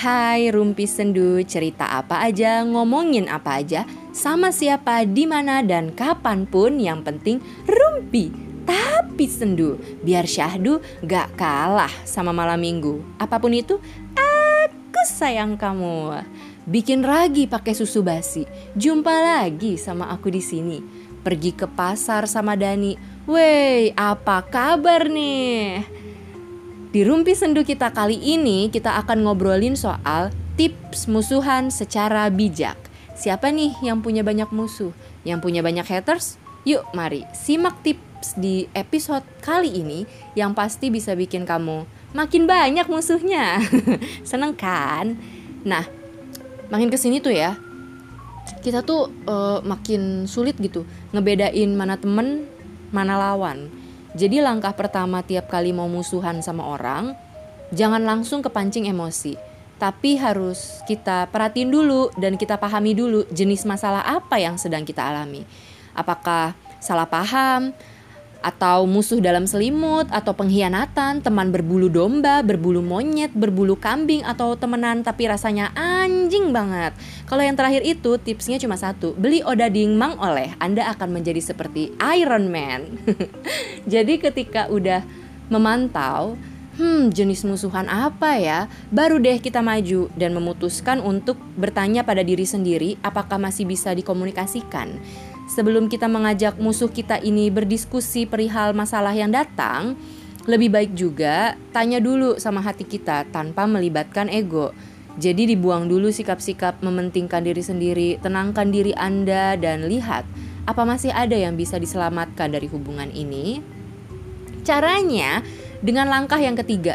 Hai Rumpi Sendu, cerita apa aja, ngomongin apa aja, sama siapa, di mana dan kapan pun yang penting Rumpi tapi sendu biar syahdu gak kalah sama malam minggu. Apa pun itu, aku sayang kamu. Bikin ragi pakai susu basi. Jumpa lagi sama aku di sini. Pergi ke pasar sama Dani. Wey, apa kabar nih? Di Rumpi Sendu kita kali ini kita akan ngobrolin soal tips musuhan secara bijak. Siapa nih yang punya banyak musuh? Yang punya banyak haters? Yuk mari simak tips di episode kali ini yang pasti bisa bikin kamu makin banyak musuhnya. Seneng kan? Nah, makin ke sini tuh ya, kita tuh uh, makin sulit gitu ngebedain mana temen, mana lawan jadi langkah pertama tiap kali mau musuhan sama orang, jangan langsung kepancing emosi. Tapi harus kita perhatiin dulu dan kita pahami dulu jenis masalah apa yang sedang kita alami. Apakah salah paham, atau musuh dalam selimut atau pengkhianatan, teman berbulu domba, berbulu monyet, berbulu kambing atau temenan tapi rasanya anjing banget. Kalau yang terakhir itu tipsnya cuma satu, beli odading mang oleh, Anda akan menjadi seperti Iron Man. Jadi ketika udah memantau, hmm jenis musuhan apa ya, baru deh kita maju dan memutuskan untuk bertanya pada diri sendiri apakah masih bisa dikomunikasikan sebelum kita mengajak musuh kita ini berdiskusi perihal masalah yang datang, lebih baik juga tanya dulu sama hati kita tanpa melibatkan ego. Jadi dibuang dulu sikap-sikap mementingkan diri sendiri, tenangkan diri Anda dan lihat apa masih ada yang bisa diselamatkan dari hubungan ini. Caranya dengan langkah yang ketiga,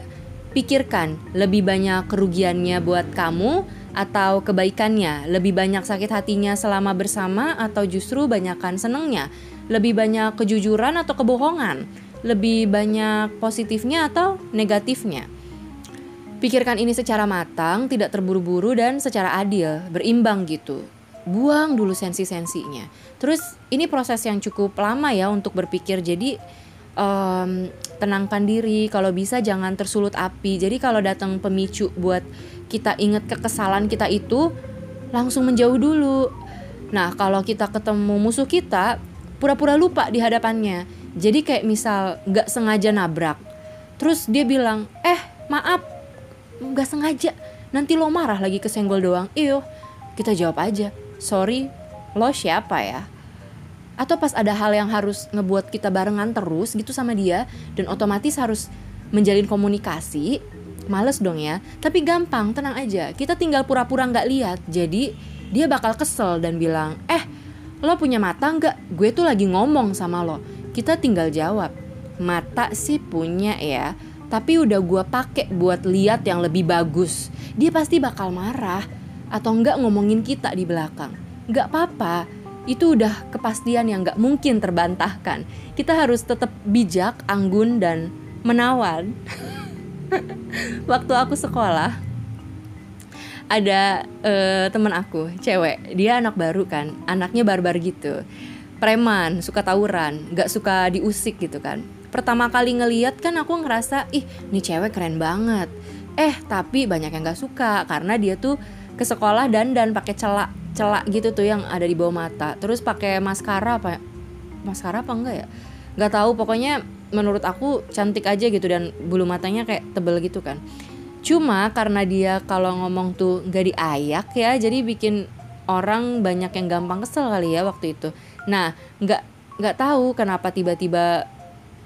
pikirkan lebih banyak kerugiannya buat kamu atau kebaikannya? Lebih banyak sakit hatinya selama bersama atau justru banyakkan senengnya? Lebih banyak kejujuran atau kebohongan? Lebih banyak positifnya atau negatifnya? Pikirkan ini secara matang, tidak terburu-buru dan secara adil, berimbang gitu. Buang dulu sensi-sensinya. Terus ini proses yang cukup lama ya untuk berpikir. Jadi um, tenangkan diri. Kalau bisa jangan tersulut api. Jadi kalau datang pemicu buat kita ingat kekesalan kita itu langsung menjauh dulu. Nah, kalau kita ketemu musuh kita, pura-pura lupa di hadapannya. Jadi kayak misal nggak sengaja nabrak. Terus dia bilang, eh maaf, nggak sengaja. Nanti lo marah lagi kesenggol doang. Iyo, kita jawab aja, sorry, lo siapa ya? Atau pas ada hal yang harus ngebuat kita barengan terus gitu sama dia dan otomatis harus menjalin komunikasi, males dong ya. Tapi gampang tenang aja. Kita tinggal pura-pura nggak lihat. Jadi dia bakal kesel dan bilang eh lo punya mata nggak? Gue tuh lagi ngomong sama lo. Kita tinggal jawab mata sih punya ya tapi udah gue pakai buat lihat yang lebih bagus. Dia pasti bakal marah atau nggak ngomongin kita di belakang. Nggak apa-apa itu udah kepastian yang nggak mungkin terbantahkan. Kita harus tetap bijak anggun dan menawan waktu aku sekolah ada uh, temen aku cewek. Dia anak baru kan anaknya barbar gitu. Preman suka tawuran nggak suka diusik gitu kan. Pertama kali ngeliat kan aku ngerasa ih nih cewek keren banget. Eh tapi banyak yang nggak suka karena dia tuh ke sekolah dan pakai celak celak gitu tuh yang ada di bawah mata. Terus pakai maskara apa maskara apa enggak ya? Nggak tahu pokoknya menurut aku cantik aja gitu dan bulu matanya kayak tebel gitu kan. Cuma karena dia kalau ngomong tuh gak diayak ya jadi bikin orang banyak yang gampang kesel kali ya waktu itu. Nah nggak nggak tahu kenapa tiba-tiba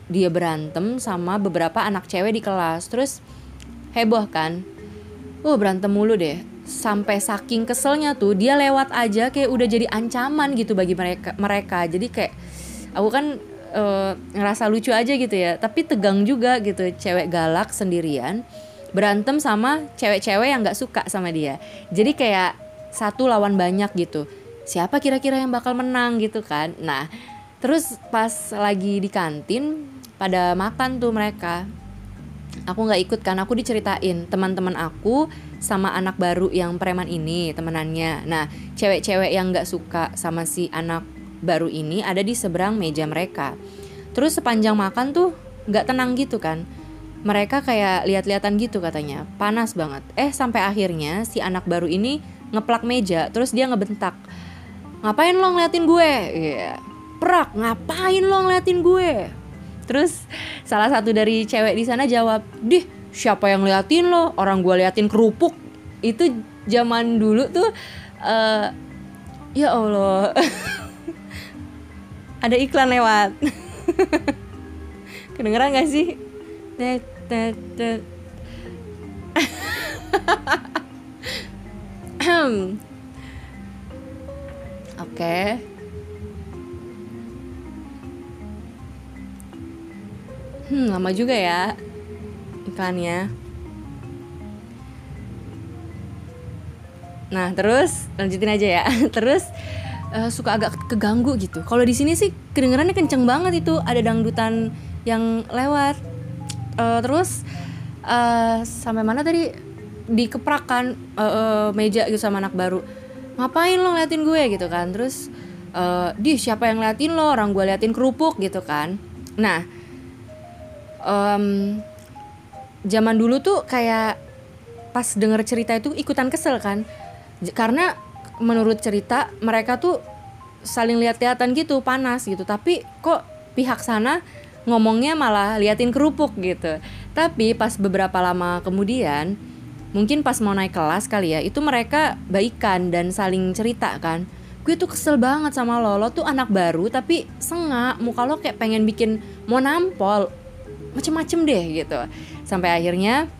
dia berantem sama beberapa anak cewek di kelas. Terus heboh kan? Oh berantem mulu deh. Sampai saking keselnya tuh dia lewat aja kayak udah jadi ancaman gitu bagi mereka mereka. Jadi kayak aku kan uh, ngerasa lucu aja gitu ya. Tapi tegang juga gitu cewek galak sendirian berantem sama cewek-cewek yang nggak suka sama dia. Jadi kayak satu lawan banyak gitu. Siapa kira-kira yang bakal menang gitu kan? Nah terus pas lagi di kantin pada makan tuh mereka. Aku nggak ikut kan aku diceritain teman-teman aku sama anak baru yang preman ini temenannya. Nah cewek-cewek yang nggak suka sama si anak baru ini ada di seberang meja mereka. Terus sepanjang makan tuh nggak tenang gitu kan. mereka kayak lihat-lihatan gitu katanya. Panas banget. Eh sampai akhirnya si anak baru ini ngeplak meja terus dia ngebentak. Ngapain lo ngeliatin gue? Yeah. prak ngapain lo ngeliatin gue? Terus salah satu dari cewek di sana jawab dih siapa yang ngeliatin lo? Orang gue liatin kerupuk. Itu zaman dulu tuh uh, ya allah ada iklan lewat kedengeran gak sih tet tet tet Oke. Hmm, lama juga ya iklannya. Nah, terus lanjutin aja ya. terus uh, suka agak keganggu gitu. Kalau di sini sih kedengerannya kenceng banget itu. Ada dangdutan yang lewat. Uh, terus uh, sampai mana tadi? Dikeprakan uh, uh, meja gitu sama anak baru. Ngapain lo ngeliatin gue gitu kan? Terus uh, di siapa yang ngeliatin lo? Orang gue liatin kerupuk gitu kan. Nah um, zaman dulu tuh kayak pas denger cerita itu ikutan kesel kan. Karena menurut cerita mereka tuh saling lihat-lihatan gitu panas gitu. Tapi kok pihak sana ngomongnya malah liatin kerupuk gitu. Tapi pas beberapa lama kemudian mungkin pas mau naik kelas kali ya itu mereka baikan dan saling cerita kan. Gue tuh kesel banget sama lo. Lo tuh anak baru tapi sengak. Muka lo kayak pengen bikin mau nampol. Macem-macem deh gitu. Sampai akhirnya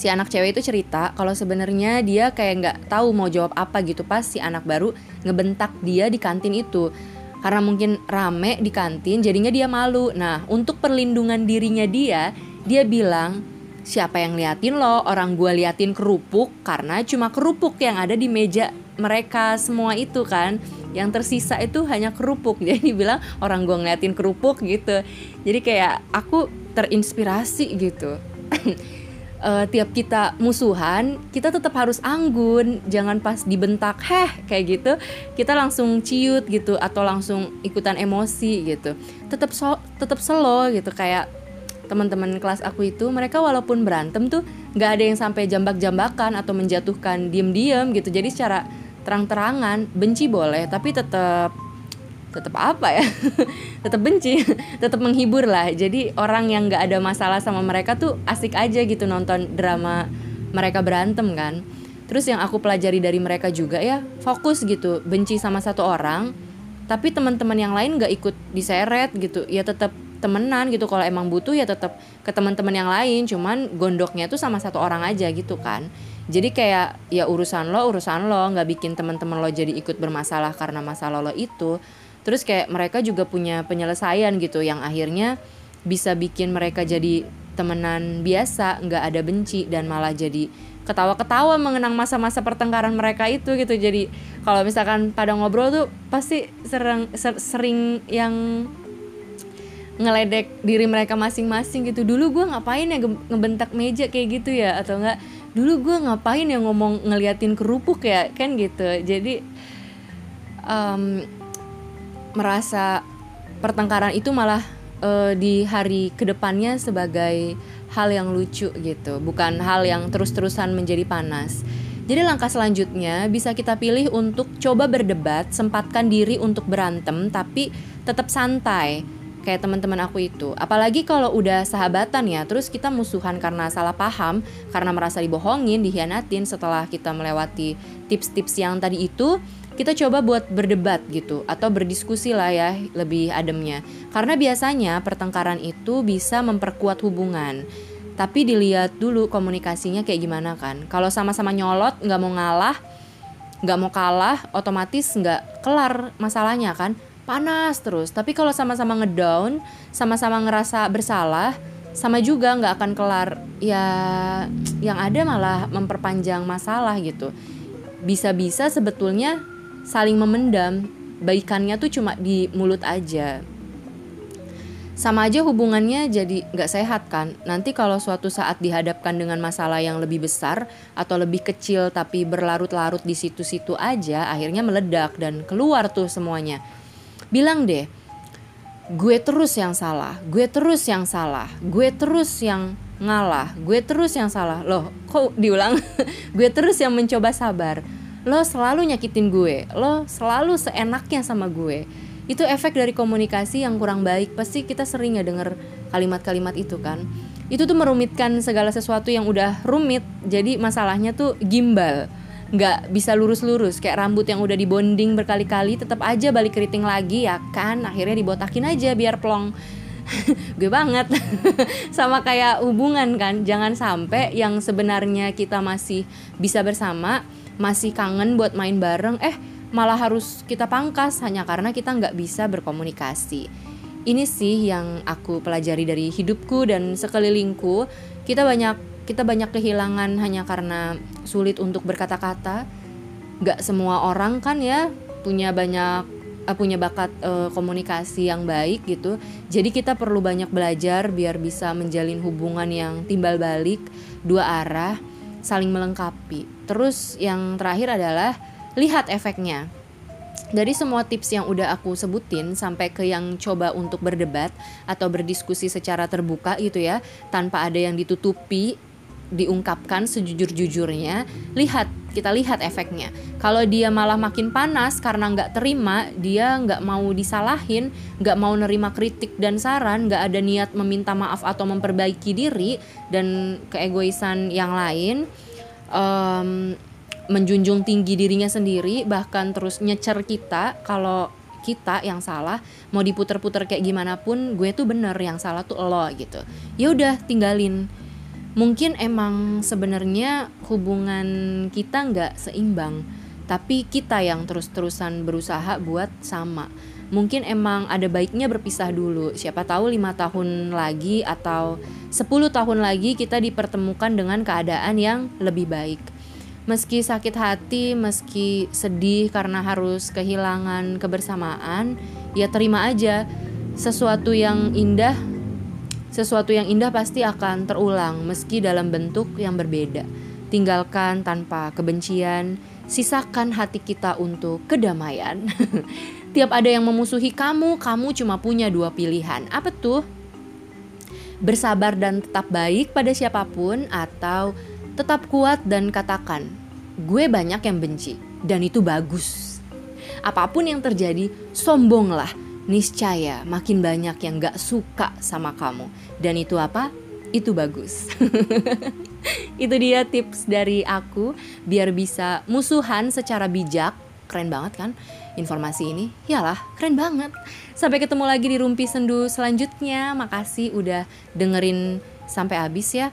si anak cewek itu cerita kalau sebenarnya dia kayak nggak tahu mau jawab apa gitu pas si anak baru ngebentak dia di kantin itu. Karena mungkin rame di kantin jadinya dia malu. Nah untuk perlindungan dirinya dia dia bilang siapa yang liatin lo? Orang gue liatin kerupuk karena cuma kerupuk yang ada di meja mereka semua itu kan. Yang tersisa itu hanya kerupuk. Jadi bilang orang gue ngeliatin kerupuk gitu. Jadi kayak aku terinspirasi gitu uh, tiap kita musuhan kita tetap harus anggun. Jangan pas dibentak heh kayak gitu. Kita langsung ciut gitu atau langsung ikutan emosi gitu. Tetap so tetap slow gitu. Kayak teman-teman kelas aku itu mereka walaupun berantem tuh nggak ada yang sampai jambak-jambakan atau menjatuhkan diem-diem gitu. Jadi secara terang-terangan benci boleh tapi tetap tetap apa ya? Tetap benci tetap menghibur lah. Jadi orang yang nggak ada masalah sama mereka tuh asik aja gitu nonton drama mereka berantem kan. Terus yang aku pelajari dari mereka juga ya fokus gitu benci sama satu orang tapi teman-teman yang lain nggak ikut diseret gitu. Ya tetap temenan gitu kalau emang butuh ya tetap ke teman-teman yang lain cuman gondoknya tuh sama satu orang aja gitu kan. Jadi kayak ya urusan lo urusan lo nggak bikin teman-teman lo jadi ikut bermasalah karena masalah lo itu terus kayak mereka juga punya penyelesaian gitu yang akhirnya bisa bikin mereka jadi temenan biasa nggak ada benci dan malah jadi ketawa-ketawa mengenang masa-masa pertengkaran mereka itu gitu. Jadi kalau misalkan pada ngobrol tuh pasti sering ser, sering yang ngeledek diri mereka masing-masing gitu. Dulu gue ngapain ya ngebentak meja kayak gitu ya atau enggak dulu gue ngapain ya ngomong ngeliatin kerupuk ya kan gitu. Jadi um, merasa pertengkaran itu malah uh, di hari ke depannya sebagai hal yang lucu gitu, bukan hal yang terus-terusan menjadi panas. Jadi langkah selanjutnya bisa kita pilih untuk coba berdebat, sempatkan diri untuk berantem tapi tetap santai kayak teman-teman aku itu. Apalagi kalau udah sahabatan ya, terus kita musuhan karena salah paham, karena merasa dibohongin, dihianatin setelah kita melewati tips-tips yang tadi itu, kita coba buat berdebat gitu atau berdiskusi lah ya lebih ademnya. Karena biasanya pertengkaran itu bisa memperkuat hubungan. Tapi dilihat dulu komunikasinya kayak gimana kan. Kalau sama-sama nyolot nggak mau ngalah nggak mau kalah otomatis nggak kelar masalahnya kan. Panas terus. Tapi kalau sama-sama ngedown sama-sama ngerasa bersalah sama juga nggak akan kelar. Ya yang ada malah memperpanjang masalah gitu. Bisa-bisa sebetulnya saling memendam baikannya tuh cuma di mulut aja. Sama aja hubungannya jadi nggak sehat kan? Nanti kalau suatu saat dihadapkan dengan masalah yang lebih besar atau lebih kecil tapi berlarut-larut di situ-situ aja akhirnya meledak dan keluar tuh semuanya. Bilang deh gue terus yang salah gue terus yang salah gue terus yang ngalah gue terus yang salah. Loh kok diulang? Gue terus yang mencoba sabar lo selalu nyakitin gue lo selalu seenaknya sama gue. Itu efek dari komunikasi yang kurang baik. Pasti kita sering ya denger kalimat-kalimat itu kan. Itu tuh merumitkan segala sesuatu yang udah rumit. Jadi masalahnya tuh gimbal. Nggak bisa lurus-lurus. Kayak rambut yang udah dibonding berkali-kali tetap aja balik keriting lagi ya kan? Akhirnya dibotakin aja biar plong. Gue banget. Sama kayak hubungan kan. Jangan sampai yang sebenarnya kita masih bisa bersama masih kangen buat main bareng eh malah harus kita pangkas hanya karena kita nggak bisa berkomunikasi. Ini sih yang aku pelajari dari hidupku dan sekelilingku. Kita banyak kita banyak kehilangan hanya karena sulit untuk berkata-kata. Nggak semua orang kan ya punya banyak uh, punya bakat uh, komunikasi yang baik gitu. Jadi kita perlu banyak belajar biar bisa menjalin hubungan yang timbal balik dua arah, saling melengkapi. Terus yang terakhir adalah lihat efeknya. Dari semua tips yang udah aku sebutin sampai ke yang coba untuk berdebat atau berdiskusi secara terbuka gitu ya, tanpa ada yang ditutupi diungkapkan sejujur-jujurnya, lihat kita lihat efeknya. Kalau dia malah makin panas karena nggak terima, dia nggak mau disalahin, nggak mau nerima kritik dan saran, nggak ada niat meminta maaf atau memperbaiki diri dan keegoisan yang lain, um, menjunjung tinggi dirinya sendiri, bahkan terus nyecer kita kalau kita yang salah mau diputer-puter kayak gimana pun gue tuh bener yang salah tuh lo gitu ya udah tinggalin mungkin emang sebenarnya hubungan kita nggak seimbang tapi kita yang terus-terusan berusaha buat sama. Mungkin emang ada baiknya berpisah dulu. Siapa tahu lima tahun lagi atau 10 tahun lagi kita dipertemukan dengan keadaan yang lebih baik. Meski sakit hati meski sedih karena harus kehilangan kebersamaan ya terima aja. Sesuatu yang indah sesuatu yang indah pasti akan terulang meski dalam bentuk yang berbeda. Tinggalkan tanpa kebencian, sisakan hati kita untuk kedamaian. Tiap ada yang memusuhi kamu, kamu cuma punya dua pilihan. Apa tuh? Bersabar dan tetap baik pada siapa pun atau tetap kuat dan katakan, gue banyak yang benci dan itu bagus. Apa pun yang terjadi, sombonglah niscaya makin banyak yang gak suka sama kamu. Dan itu apa? Itu bagus. itu dia tips dari aku biar bisa musuhan secara bijak. Keren banget kan informasi ini? Yalah, keren banget. Sampai ketemu lagi di Rumpi Sendu selanjutnya. Makasih udah dengerin sampai habis ya.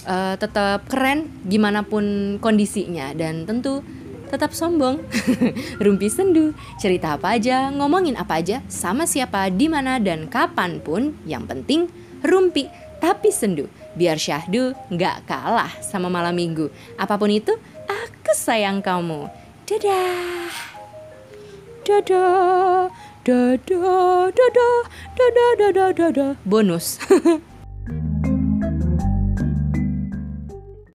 Uh, tetap keren gimana pun kondisinya dan tentu tetap sombong. Rumpi sendu, cerita apa aja, ngomongin apa aja, sama siapa, di mana dan kapan pun, yang penting rumpi tapi sendu. Biar syahdu nggak kalah sama malam minggu. Apa pun itu, aku sayang kamu. Dadah. Dadah. Dadah, dadah, dadah, dadah, dadah. Bonus.